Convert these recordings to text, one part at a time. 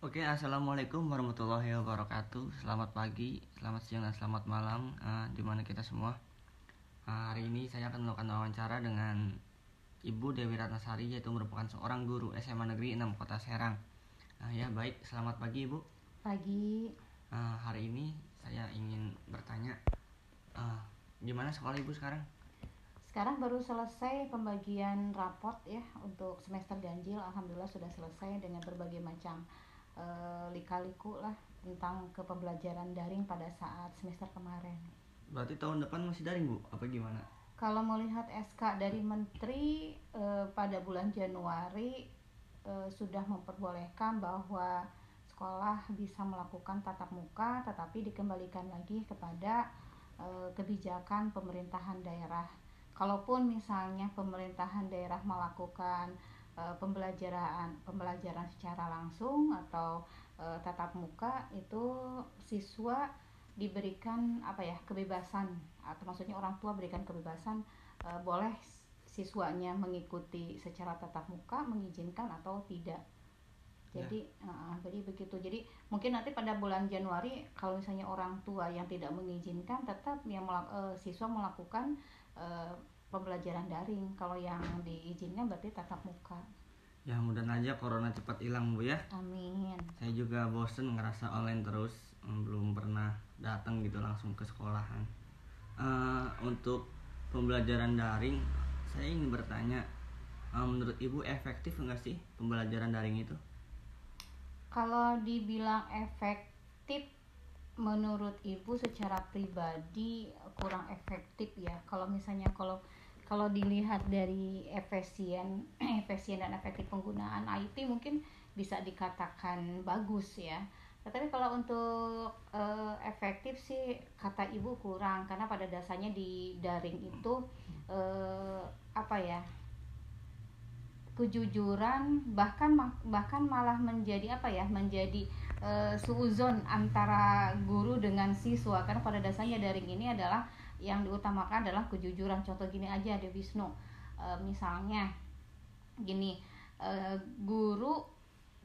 Oke, assalamualaikum warahmatullahi wabarakatuh. Selamat pagi, selamat siang, dan selamat malam uh, di mana kita semua. Uh, hari ini saya akan melakukan wawancara dengan Ibu Dewi Ratnasari yaitu merupakan seorang guru SMA Negeri 6 Kota Serang. Uh, ya baik, selamat pagi Ibu. Pagi. Uh, hari ini saya ingin bertanya, uh, gimana sekolah Ibu sekarang? Sekarang baru selesai pembagian raport ya untuk semester ganjil. Alhamdulillah sudah selesai dengan berbagai macam uh, lika-liku lah tentang kepembelajaran daring pada saat semester kemarin. Berarti tahun depan masih daring Bu? Apa gimana? Kalau melihat SK dari Menteri uh, pada bulan Januari uh, sudah memperbolehkan bahwa sekolah bisa melakukan tatap muka, tetapi dikembalikan lagi kepada kebijakan pemerintahan daerah kalaupun misalnya pemerintahan daerah melakukan uh, pembelajaran pembelajaran secara langsung atau uh, tatap muka itu siswa diberikan apa ya kebebasan atau maksudnya orang tua berikan kebebasan uh, boleh siswanya mengikuti secara tatap muka mengizinkan atau tidak jadi ya. uh, jadi begitu jadi mungkin nanti pada bulan Januari kalau misalnya orang tua yang tidak mengizinkan tetap yang melak, uh, siswa melakukan uh, pembelajaran daring. Kalau yang diizinkan berarti tatap muka. Ya mudah aja corona cepat hilang bu ya. Amin. Saya juga bosen ngerasa online terus belum pernah datang gitu langsung ke sekolahan. Uh, untuk pembelajaran daring saya ingin bertanya uh, menurut ibu efektif enggak sih pembelajaran daring itu? Kalau dibilang efektif menurut ibu secara pribadi kurang efektif ya. Kalau misalnya kalau kalau dilihat dari efisien efisien dan efektif penggunaan IT mungkin bisa dikatakan bagus ya. Tetapi kalau untuk uh, efektif sih kata ibu kurang karena pada dasarnya di daring itu uh, apa ya kejujuran bahkan bahkan malah menjadi apa ya menjadi uh, suuzon antara guru dengan siswa. Karena pada dasarnya daring ini adalah yang diutamakan adalah kejujuran. Contoh gini aja di Wisnu uh, misalnya gini uh, guru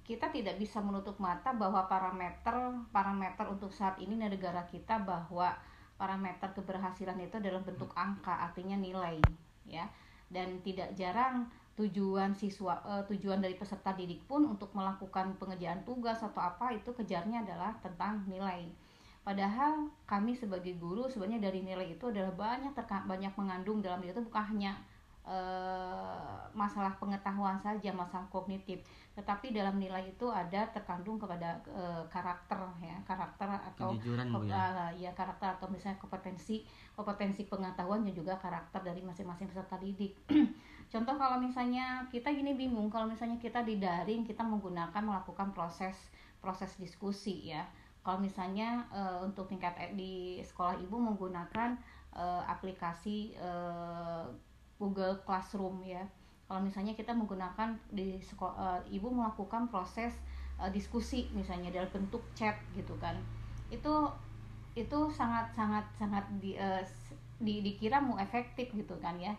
kita tidak bisa menutup mata bahwa parameter parameter untuk saat ini negara kita bahwa parameter keberhasilan itu dalam bentuk angka artinya nilai ya. Dan tidak jarang tujuan siswa uh, tujuan dari peserta didik pun untuk melakukan pengerjaan tugas atau apa itu kejarnya adalah tentang nilai padahal kami sebagai guru sebenarnya dari nilai itu adalah banyak terka banyak mengandung dalam itu bukan hanya uh, masalah pengetahuan saja masalah kognitif. Tetapi dalam nilai itu ada terkandung kepada uh, karakter ya karakter atau ya? ya karakter atau misalnya kompetensi kompetensi pengetahuan dan juga karakter dari masing-masing peserta didik. Contoh kalau misalnya kita gini bingung kalau misalnya kita di daring kita menggunakan melakukan proses proses diskusi ya kalau misalnya uh, untuk tingkat e, di sekolah ibu menggunakan uh, aplikasi uh, Google Classroom ya. Kalau misalnya kita menggunakan di sekolah uh, ibu melakukan proses uh, diskusi misalnya dalam bentuk chat gitu kan. Itu itu sangat sangat sangat di, uh, di dikira mau efektif gitu kan ya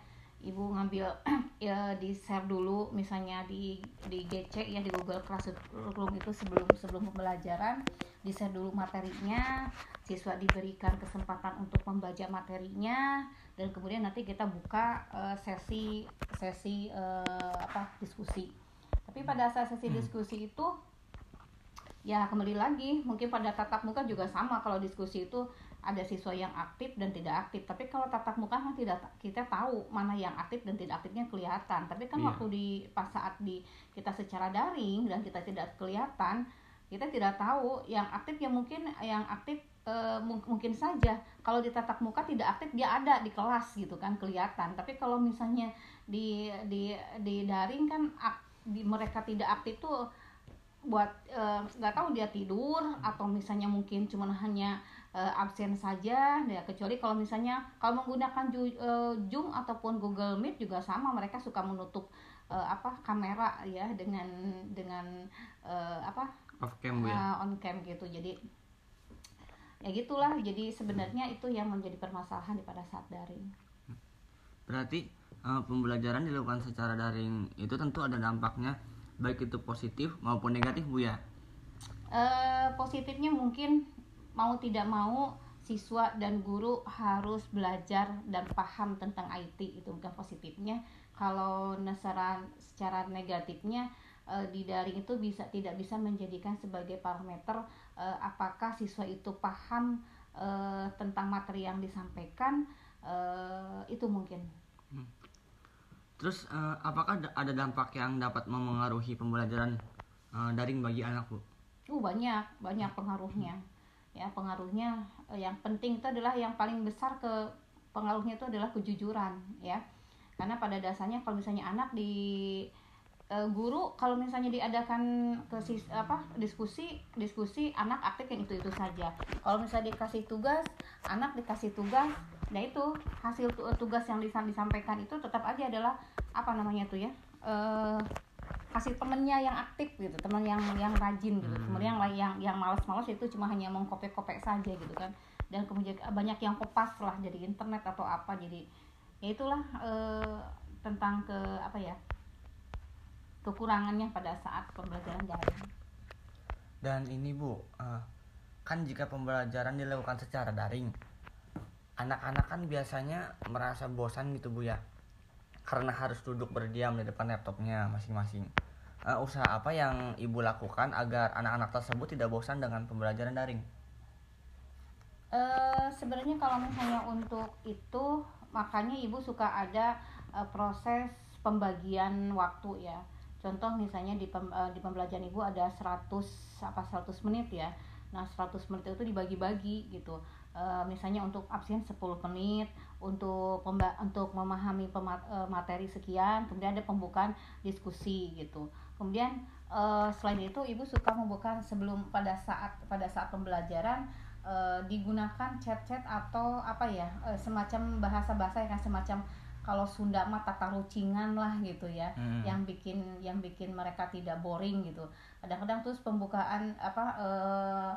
ibu ngambil ya di share dulu misalnya di di GC ya di Google Classroom itu sebelum sebelum pembelajaran di share dulu materinya siswa diberikan kesempatan untuk membaca materinya dan kemudian nanti kita buka uh, sesi sesi uh, apa diskusi tapi pada saat sesi hmm. diskusi itu ya kembali lagi mungkin pada tatap muka juga sama kalau diskusi itu ada siswa yang aktif dan tidak aktif. Tapi kalau tatap muka kan tidak kita tahu mana yang aktif dan tidak aktifnya kelihatan. Tapi kan yeah. waktu di pas saat di kita secara daring dan kita tidak kelihatan kita tidak tahu yang aktif yang mungkin yang aktif e, mungkin saja. Kalau di tatap muka tidak aktif dia ada di kelas gitu kan kelihatan. Tapi kalau misalnya di di di daring kan ak, di mereka tidak aktif tuh buat eh, nggak e, tahu dia tidur atau misalnya mungkin cuma hanya uh, absen saja ya kecuali kalau misalnya kalau menggunakan uh, Zoom ataupun Google Meet juga sama mereka suka menutup uh, apa kamera ya dengan dengan uh, apa off cam uh, ya? on cam gitu. Jadi ya gitulah. Jadi sebenarnya itu yang menjadi permasalahan pada saat daring. Berarti uh, pembelajaran dilakukan secara daring itu tentu ada dampaknya baik itu positif maupun negatif bu ya? Uh, positifnya mungkin mau tidak mau siswa dan guru harus belajar dan paham tentang IT itu bukan positifnya kalau secara secara negatifnya uh, di daring itu bisa tidak bisa menjadikan sebagai parameter uh, apakah siswa itu paham uh, tentang materi yang disampaikan itu mungkin hmm. terus apakah ada dampak yang dapat memengaruhi pembelajaran daring bagi anak bu? Uh banyak banyak pengaruhnya. Hmm ya pengaruhnya eh, yang penting itu adalah yang paling besar ke pengaruhnya itu adalah kejujuran ya. Karena pada dasarnya kalau misalnya anak di e, guru kalau misalnya diadakan ke apa diskusi diskusi anak aktif yang itu itu saja. Kalau misalnya dikasih tugas anak dikasih tugas nah itu hasil tugas yang disampaikan itu tetap aja adalah apa namanya tuh ya e, kasih temennya yang aktif gitu teman yang yang rajin gitu. Hmm. teman yang yang yang malas-malas itu cuma hanya mengkopek-kopek saja gitu kan. Dan kemudian banyak yang kopas lah jadi internet atau apa. Jadi ya itulah e, tentang ke apa ya kekurangannya pada saat pembelajaran daring dan ini bu uh, kan jika pembelajaran dilakukan secara daring anak-anak kan biasanya merasa bosan gitu bu ya karena harus duduk berdiam di depan laptopnya masing-masing uh, usaha apa yang ibu lakukan agar anak-anak tersebut tidak bosan dengan pembelajaran daring? Uh, sebenarnya kalau misalnya untuk itu makanya ibu suka ada uh, proses pembagian waktu ya. Contoh misalnya di pem, uh, di pembelajaran ibu ada 100 apa 100 menit ya. Nah, 100 menit itu dibagi-bagi gitu. Uh, misalnya untuk absen 10 menit, untuk untuk memahami materi sekian, kemudian ada pembukaan diskusi gitu. Kemudian uh, selain itu ibu suka membuka sebelum pada saat pada saat pembelajaran uh, digunakan chat-chat atau apa ya uh, semacam bahasa-bahasa yang semacam kalau Sunda mah tata rucingan lah gitu ya. Hmm. yang bikin yang bikin mereka tidak boring gitu. Kadang-kadang terus pembukaan apa e,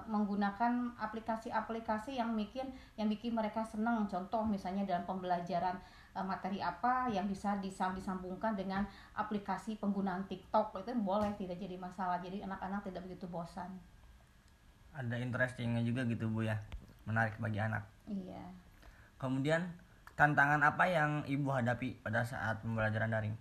menggunakan aplikasi-aplikasi yang bikin yang bikin mereka senang contoh misalnya dalam pembelajaran uh, materi apa yang bisa disambungkan dengan aplikasi penggunaan TikTok. Itu boleh tidak jadi masalah. Jadi anak-anak tidak begitu bosan. Ada interestingnya juga gitu bu ya. Menarik bagi anak. Iya. Kemudian tantangan apa yang ibu hadapi pada saat pembelajaran daring?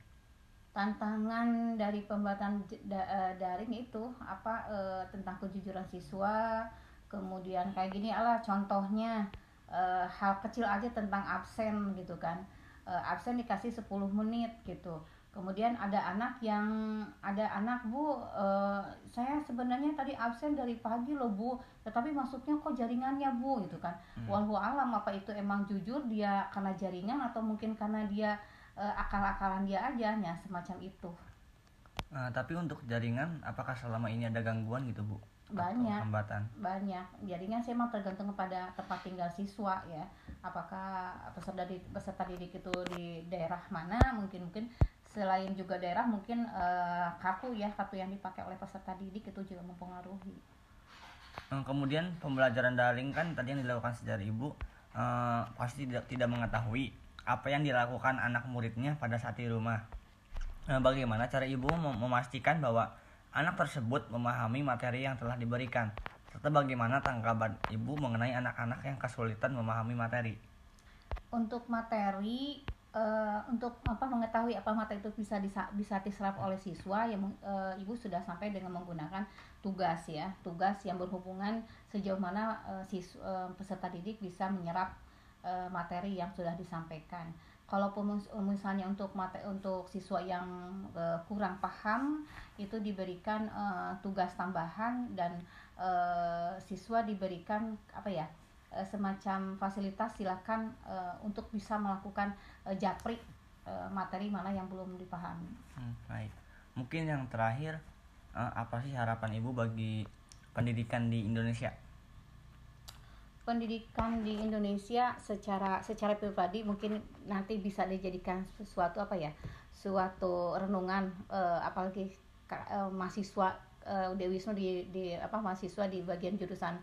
Tantangan dari pembelajaran eh, daring itu apa e, tentang kejujuran siswa kemudian kayak gini ala contohnya e, hal kecil aja tentang absen gitu kan. Uh, absen dikasih 10 menit gitu kemudian ada anak yang ada anak bu uh, saya sebenarnya tadi absen dari pagi loh bu. Tetapi masuknya kok jaringannya bu gitu kan. Hmm. walau alam apa itu emang jujur dia karena jaringan atau mungkin karena dia uh, akal-akalan dia aja ya semacam itu. Nah, tapi untuk jaringan apakah selama ini ada gangguan gitu bu? Banyak. hambatan? Banyak. Jaringan sih emang tergantung kepada tempat tinggal siswa ya. Apakah peserta didik, peserta didik itu di daerah mana mungkin mungkin selain juga daerah mungkin uh, kartu ya kartu yang dipakai oleh peserta didik itu juga mempengaruhi. Hmm, kemudian pembelajaran daring kan tadi yang dilakukan secara ibu uh, pasti tidak tidak mengetahui apa yang dilakukan anak muridnya pada saat di rumah. Uh, bagaimana cara ibu memastikan bahwa anak tersebut memahami materi yang telah diberikan, serta bagaimana tanggapan ibu mengenai anak-anak yang kesulitan memahami materi. Untuk materi, uh, untuk apa mengetahui apa materi itu bisa bisa, bisa diserap oleh siswa, yang uh, ibu sudah sampai dengan menggunakan tugas ya, tugas yang berhubungan sejauh mana uh, siswa, uh, peserta didik bisa menyerap uh, materi yang sudah disampaikan. Kalaupun misalnya untuk mate untuk siswa yang uh, kurang paham itu diberikan uh, tugas tambahan dan uh, siswa diberikan apa ya uh, semacam fasilitas silakan uh, untuk bisa melakukan uh, japri uh, materi mana yang belum dipahami. Hmm, baik. Mungkin yang terakhir uh, apa sih harapan ibu bagi pendidikan di Indonesia? pendidikan di Indonesia secara secara pribadi mungkin nanti bisa dijadikan sesuatu apa ya suatu renungan uh, apalagi uh, mahasiswa uh, Dewi Wisnu di, di apa mahasiswa di bagian jurusan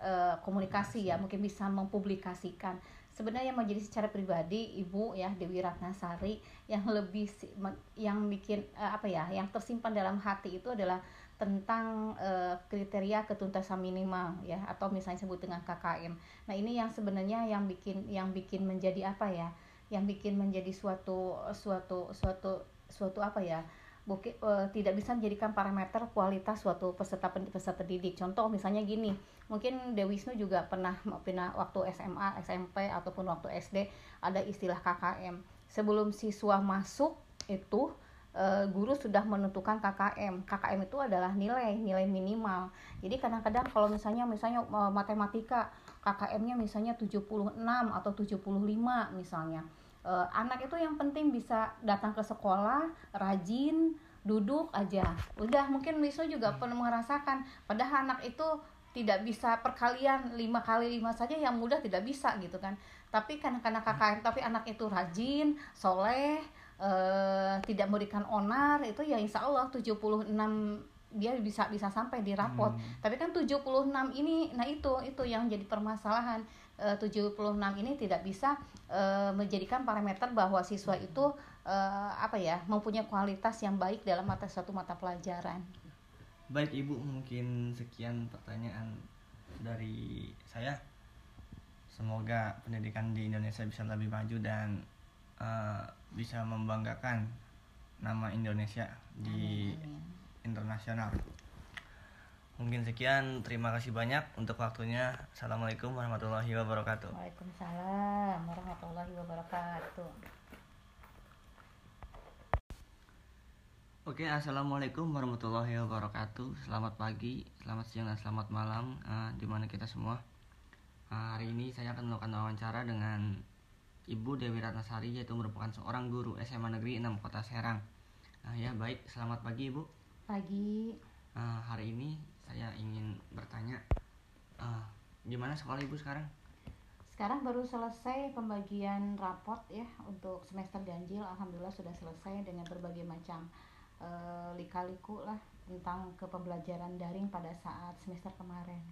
uh, komunikasi ya mungkin bisa mempublikasikan sebenarnya yang menjadi secara pribadi ibu ya Dewi Ratnasari yang lebih yang bikin uh, apa ya yang tersimpan dalam hati itu adalah tentang uh, kriteria ketuntasan minimal ya atau misalnya sebut dengan KKM. Nah, ini yang sebenarnya yang bikin yang bikin menjadi apa ya? Yang bikin menjadi suatu suatu suatu suatu apa ya? Buki, uh, tidak bisa menjadikan parameter kualitas suatu peserta peserta didik. Contoh misalnya gini, mungkin Dewisnu juga pernah pernah waktu SMA, SMP ataupun waktu SD ada istilah KKM. Sebelum siswa masuk itu Eh, guru sudah menentukan KKM. KKM itu adalah nilai, nilai minimal. Jadi kadang-kadang kalau misalnya misalnya eh, matematika KKM-nya misalnya 76 atau 75 misalnya. Uh, anak itu yang penting bisa datang ke sekolah, rajin, duduk aja. Udah mungkin Wisnu juga pernah merasakan padahal anak itu tidak bisa perkalian lima kali lima saja yang mudah tidak bisa gitu kan. Tapi karena karena KKM tapi anak itu rajin soleh uh, tidak memberikan onar itu ya insya Allah 76 dia bisa bisa sampai di rapot. Hmm. Tapi kan 76 ini nah itu itu yang jadi permasalahan. Eh, uh, 76 ini tidak bisa uh, menjadikan parameter bahwa siswa itu uh, apa ya, mempunyai kualitas yang baik dalam mata satu mata pelajaran. Baik Ibu, mungkin sekian pertanyaan dari saya. Semoga pendidikan di Indonesia bisa lebih maju dan uh, bisa membanggakan nama Indonesia di amin, internasional. Mungkin sekian, terima kasih banyak untuk waktunya. Assalamualaikum warahmatullahi wabarakatuh. Waalaikumsalam warahmatullahi wabarakatuh. Oke, assalamualaikum warahmatullahi wabarakatuh. Selamat pagi, selamat siang, dan selamat malam. Uh, di mana kita semua. Uh, hari ini saya akan melakukan wawancara dengan Ibu Dewi Ratnasari yaitu merupakan seorang guru SMA Negeri 6 Kota Serang. Nah, ya baik, selamat pagi Ibu. Pagi. Uh, hari ini saya ingin bertanya, uh, gimana sekolah Ibu sekarang? Sekarang baru selesai pembagian raport ya untuk semester ganjil. Alhamdulillah sudah selesai dengan berbagai macam uh, lika-liku lah tentang kepembelajaran daring pada saat semester kemarin.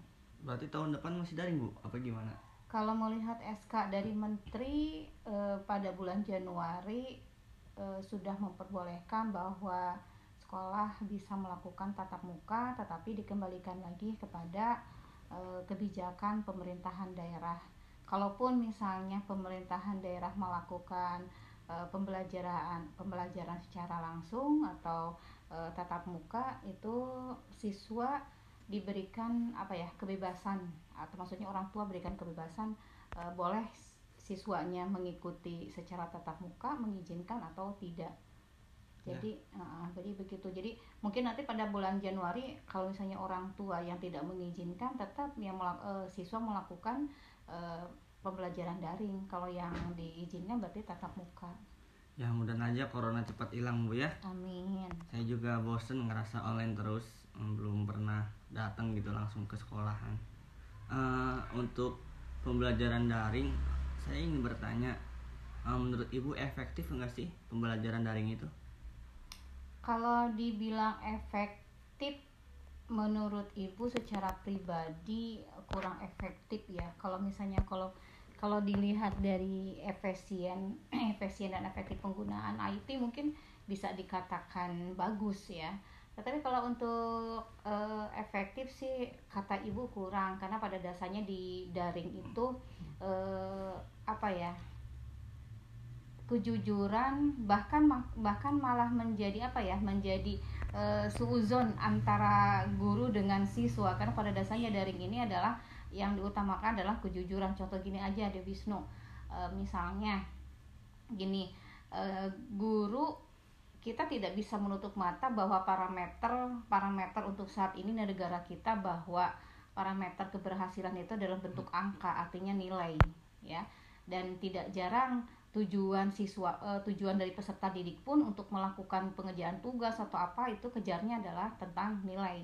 Berarti tahun depan masih daring Bu? Apa gimana? kalau melihat SK dari Menteri eh, pada bulan Januari eh, sudah memperbolehkan bahwa sekolah bisa melakukan tatap muka, tetapi dikembalikan lagi kepada eh, kebijakan pemerintahan daerah. Kalaupun misalnya pemerintahan daerah melakukan eh, pembelajaran pembelajaran secara langsung atau eh, tatap muka, itu siswa diberikan apa ya kebebasan atau maksudnya orang tua berikan kebebasan e, boleh siswanya mengikuti secara tatap muka mengizinkan atau tidak jadi ya. uh, jadi begitu. Jadi mungkin nanti pada bulan Januari kalau misalnya orang tua yang tidak mengizinkan tetap yang melak, uh, siswa melakukan uh, pembelajaran daring. Kalau yang diizinkan berarti tatap muka. Ya mudah aja corona cepat hilang bu ya. Amin. Saya juga bosen ngerasa online terus belum pernah datang gitu langsung ke sekolahan. Uh, untuk pembelajaran daring saya ingin bertanya uh, menurut ibu efektif enggak sih pembelajaran daring itu kalau dibilang efektif menurut ibu secara pribadi kurang efektif ya. Kalau misalnya kalau kalau dilihat dari efisien efisien dan efektif penggunaan IT mungkin bisa dikatakan bagus ya. Tetapi kalau untuk uh, efektif sih kata ibu kurang. Karena pada dasarnya di daring itu uh, apa ya kejujuran bahkan bahkan malah menjadi apa ya menjadi uh, suuzon antara guru dengan siswa. Karena pada dasarnya daring ini adalah yang diutamakan adalah kejujuran. Contoh gini aja ada Wisnu. Uh, misalnya gini uh, guru kita tidak bisa menutup mata bahwa parameter parameter untuk saat ini di negara kita bahwa parameter keberhasilan itu dalam bentuk angka artinya nilai ya. Dan tidak jarang tujuan siswa uh, tujuan dari peserta didik pun untuk melakukan pengerjaan tugas atau apa itu kejarnya adalah tentang nilai.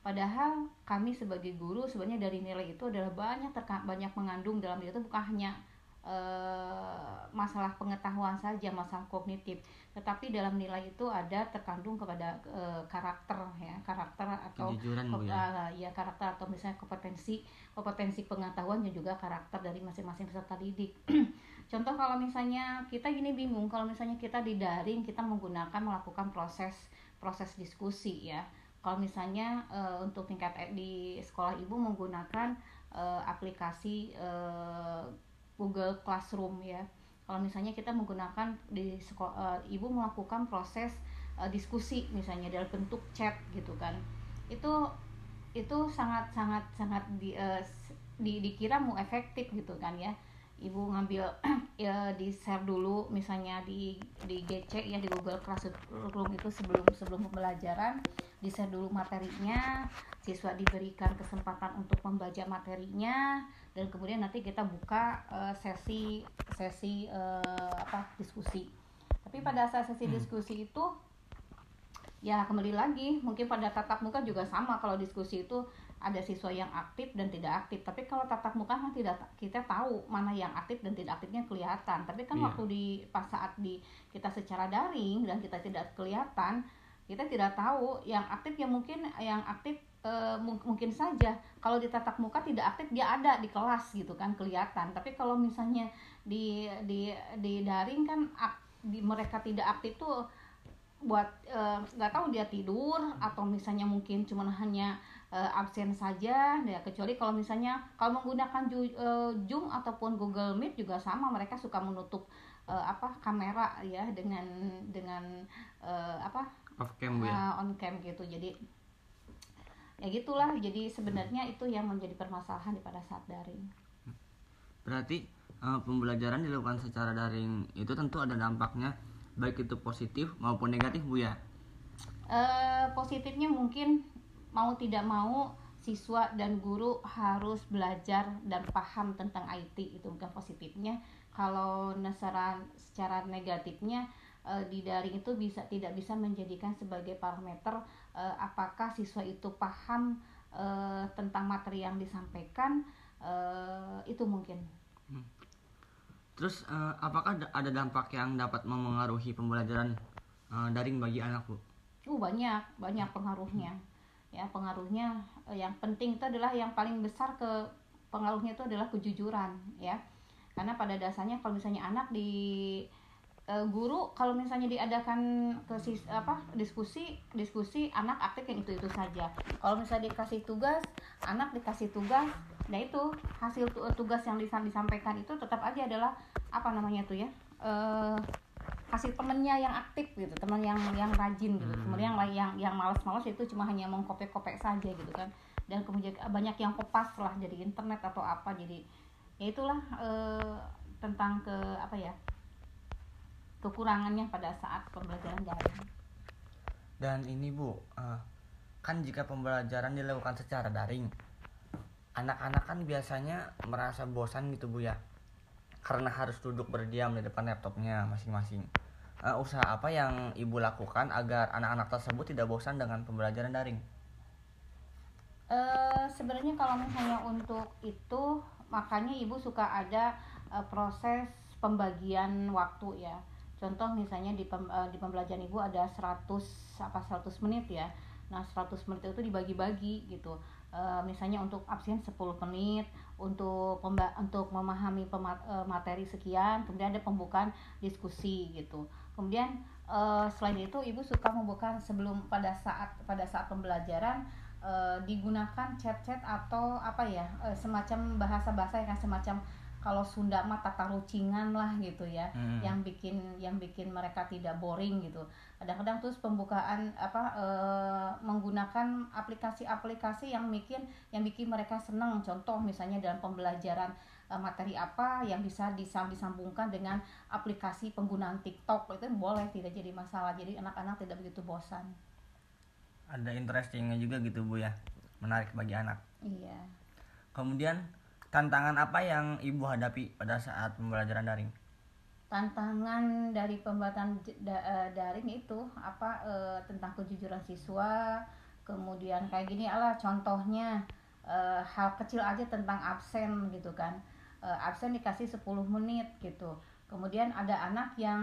Padahal kami sebagai guru sebenarnya dari nilai itu adalah banyak terka, banyak mengandung dalam itu bukan hanya uh, masalah pengetahuan saja masalah kognitif. Tetapi dalam nilai itu ada terkandung kepada uh, karakter ya karakter atau ke, ya. Uh, ya karakter atau misalnya kompetensi kompetensi pengetahuan dan juga karakter dari masing-masing peserta didik contoh kalau misalnya kita gini bingung. Kalau misalnya kita di daring kita menggunakan melakukan proses proses diskusi ya. Kalau misalnya uh, untuk tingkat di sekolah ibu menggunakan uh, aplikasi uh, Google Classroom ya. Kalau misalnya kita menggunakan di sekolah uh, ibu melakukan proses uh, diskusi misalnya dalam bentuk chat gitu kan. Itu itu sangat sangat sangat di, uh, di dikira mau efektif gitu kan ya ibu ngambil ya di share dulu misalnya di di GC ya di Google Classroom itu sebelum sebelum pembelajaran di share dulu materinya siswa diberikan kesempatan untuk membaca materinya dan kemudian nanti kita buka uh, sesi sesi uh, apa diskusi tapi pada saat sesi hmm. diskusi itu ya kembali lagi mungkin pada tatap muka juga sama kalau diskusi itu ada siswa yang aktif dan tidak aktif. Tapi kalau tatap muka kan tidak kita tahu mana yang aktif dan tidak aktifnya kelihatan. Tapi kan yeah. waktu di pas saat di kita secara daring dan kita tidak kelihatan kita tidak tahu yang aktif yang mungkin yang aktif e, mungkin saja. Kalau di tatap muka tidak aktif dia ada di kelas gitu kan kelihatan. Tapi kalau misalnya di di di daring kan ak, di mereka tidak aktif tuh buat eh, nggak e, tahu dia tidur atau misalnya mungkin cuma hanya uh, absen saja ya kecuali kalau misalnya kalau menggunakan ju, uh, Zoom ataupun Google Meet juga sama mereka suka menutup uh, apa kamera ya dengan dengan uh, apa off cam ya? uh, on cam gitu. Jadi ya gitulah. Jadi sebenarnya itu yang menjadi permasalahan di pada saat daring. Berarti uh, pembelajaran dilakukan secara daring itu tentu ada dampaknya baik itu positif maupun negatif bu ya? Uh, positifnya mungkin mau tidak mau siswa dan guru harus belajar dan paham tentang IT itu bukan positifnya kalau secara secara negatifnya e, di daring itu bisa tidak bisa menjadikan sebagai parameter e, apakah siswa itu paham e, tentang materi yang disampaikan e, itu mungkin hmm. terus e, apakah ada dampak yang dapat memengaruhi pembelajaran e, daring bagi anak bu? Uh banyak banyak pengaruhnya. Hmm ya pengaruhnya eh, yang penting itu adalah yang paling besar ke pengaruhnya itu adalah kejujuran ya. Karena pada dasarnya kalau misalnya anak di e, guru kalau misalnya diadakan ke apa diskusi diskusi anak aktif yang itu itu saja. Kalau misalnya dikasih tugas anak dikasih tugas nah itu hasil tugas yang disampaikan itu tetap aja adalah apa namanya tuh ya e, kasih temennya yang aktif gitu teman yang yang rajin gitu. Hmm. kemudian yang yang yang malas-malas itu cuma hanya mengkopek-kopek saja gitu kan. Dan kemudian banyak yang kopas lah jadi internet atau apa jadi ya itulah e, tentang ke apa ya kekurangannya pada saat pembelajaran daring dan ini bu uh, kan jika pembelajaran dilakukan secara daring anak-anak kan biasanya merasa bosan gitu bu ya karena harus duduk berdiam di depan laptopnya masing-masing. Uh, usaha apa yang ibu lakukan agar anak-anak tersebut tidak bosan dengan pembelajaran daring? Uh, Sebenarnya kalau misalnya untuk itu makanya ibu suka ada uh, proses pembagian waktu ya. Contoh misalnya di pem, uh, di pembelajaran ibu ada 100 apa 100 menit ya. Nah, 100 menit itu dibagi-bagi gitu. Uh, misalnya untuk absen 10 menit, untuk untuk memahami pemat e, materi sekian kemudian ada pembukaan diskusi gitu. Kemudian uh, selain itu ibu suka membuka sebelum pada saat pada saat pembelajaran uh, digunakan chat-chat atau apa ya uh, semacam bahasa-bahasa yang semacam kalau Sunda mah tata rucingan lah gitu ya hmm. yang bikin yang bikin mereka tidak boring gitu. Kadang-kadang terus pembukaan apa e, menggunakan aplikasi-aplikasi yang bikin yang bikin mereka senang contoh misalnya dalam pembelajaran e, materi apa yang bisa disam disambungkan dengan aplikasi penggunaan TikTok. Itu boleh tidak jadi masalah. Jadi anak-anak tidak begitu bosan. Ada interestingnya juga gitu bu ya. Menarik bagi anak. Iya. Kemudian tantangan apa yang ibu hadapi pada saat pembelajaran daring? Tantangan dari pembelajaran eh, daring itu apa e, tentang kejujuran siswa kemudian kayak gini ala contohnya e, hal kecil aja tentang absen gitu kan. E, absen dikasih 10 menit gitu kemudian ada anak yang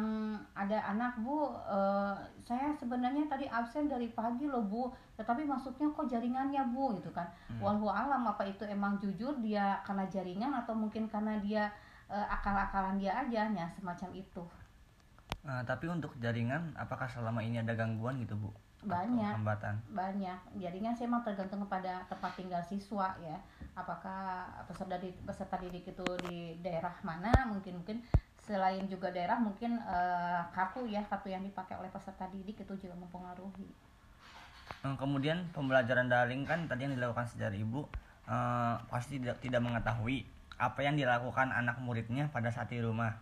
ada anak bu uh, saya sebenarnya tadi absen dari pagi loh bu. Tetapi masuknya kok jaringannya bu gitu kan. Hmm. walau alam apa itu emang jujur dia karena jaringan atau mungkin karena dia uh, akal-akalan dia aja ya semacam itu. Nah, tapi untuk jaringan apakah selama ini ada gangguan gitu bu? Banyak. hambatan? Banyak. Jadinya saya memang tergantung kepada tempat tinggal siswa ya. Apakah peserta didik, peserta didik itu di daerah mana mungkin mungkin selain juga daerah mungkin uh, kartu ya kartu yang dipakai oleh peserta didik itu juga mempengaruhi. Nah, kemudian pembelajaran daring kan tadi yang dilakukan sejarah ibu uh, pasti tidak tidak mengetahui apa yang dilakukan anak muridnya pada saat di rumah.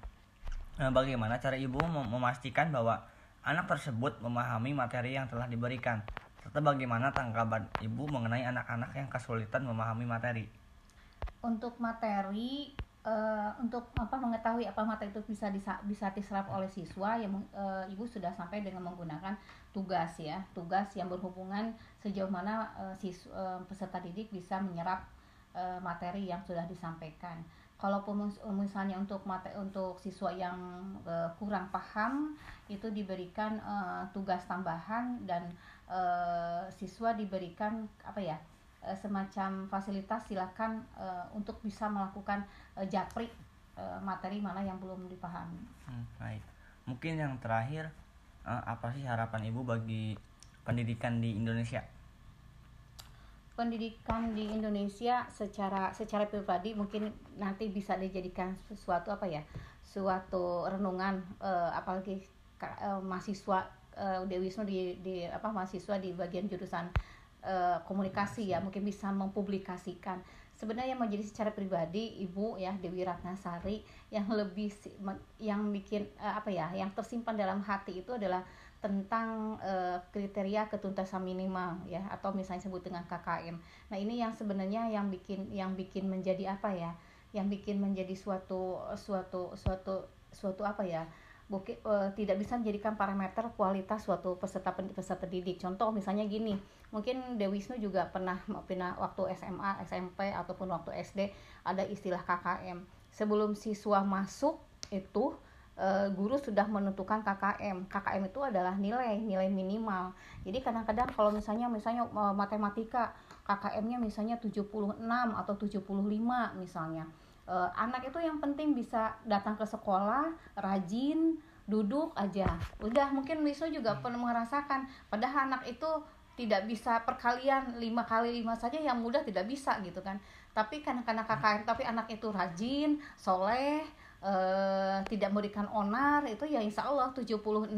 Nah, bagaimana cara ibu memastikan bahwa anak tersebut memahami materi yang telah diberikan? Serta bagaimana tanggapan ibu mengenai anak-anak yang kesulitan memahami materi? Untuk materi uh, untuk apa mengetahui apa materi itu bisa disa, bisa diserap oleh siswa yang uh, ibu sudah sampai dengan menggunakan tugas ya. Tugas yang berhubungan sejauh mana uh, siswa, uh, peserta didik bisa menyerap uh, materi yang sudah disampaikan. Kalaupun misalnya untuk materi untuk siswa yang uh, kurang paham itu diberikan uh, tugas tambahan dan uh, siswa diberikan apa ya uh, semacam fasilitas silakan uh, untuk bisa melakukan uh, japri uh, materi mana yang belum dipahami. Hmm, baik. Mungkin yang terakhir uh, apa sih harapan ibu bagi pendidikan di Indonesia? pendidikan di Indonesia secara secara pribadi mungkin nanti bisa dijadikan sesuatu apa ya suatu renungan uh, apalagi uh, mahasiswa uh, Dewi Wisnu di, di apa mahasiswa di bagian jurusan uh, komunikasi ya mungkin bisa mempublikasikan sebenarnya yang menjadi secara pribadi ibu ya Dewi Ratnasari yang lebih yang bikin uh, apa ya yang tersimpan dalam hati itu adalah tentang uh, kriteria ketuntasan minimal ya atau misalnya sebut dengan KKM. Nah, ini yang sebenarnya yang bikin yang bikin menjadi apa ya? Yang bikin menjadi suatu suatu suatu suatu apa ya? Buki, uh, tidak bisa menjadikan parameter kualitas suatu peserta peserta didik. Contoh misalnya gini, mungkin Dewisnu juga pernah pernah waktu SMA, SMP ataupun waktu SD ada istilah KKM. Sebelum siswa masuk itu uh, guru sudah menentukan KKM. KKM itu adalah nilai, nilai minimal. Jadi kadang-kadang kalau misalnya misalnya uh, matematika KKM-nya misalnya 76 atau 75 misalnya. Uh, anak itu yang penting bisa datang ke sekolah, rajin, duduk aja. Udah mungkin Wisnu juga hmm. pernah merasakan padahal anak itu tidak bisa perkalian lima kali lima saja yang mudah tidak bisa gitu kan tapi karena karena KKM tapi anak itu rajin soleh uh, tidak memberikan onar itu ya insya Allah 76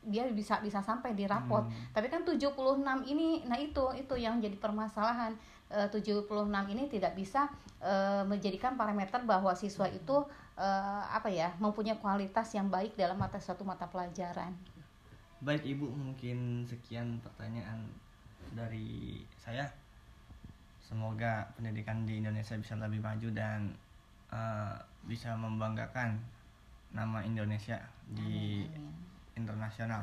dia bisa bisa sampai di rapot. Hmm. Tapi kan 76 ini nah itu itu yang jadi permasalahan. Eh, uh, 76 ini tidak bisa uh, menjadikan parameter bahwa siswa itu uh, apa ya, mempunyai kualitas yang baik dalam mata satu mata pelajaran. Baik Ibu, mungkin sekian pertanyaan dari saya. Semoga pendidikan di Indonesia bisa lebih maju dan uh, bisa membanggakan nama Indonesia di internasional.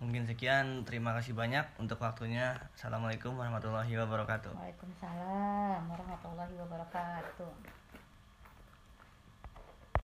Mungkin sekian, terima kasih banyak untuk waktunya. Assalamualaikum warahmatullahi wabarakatuh. Waalaikumsalam warahmatullahi wabarakatuh.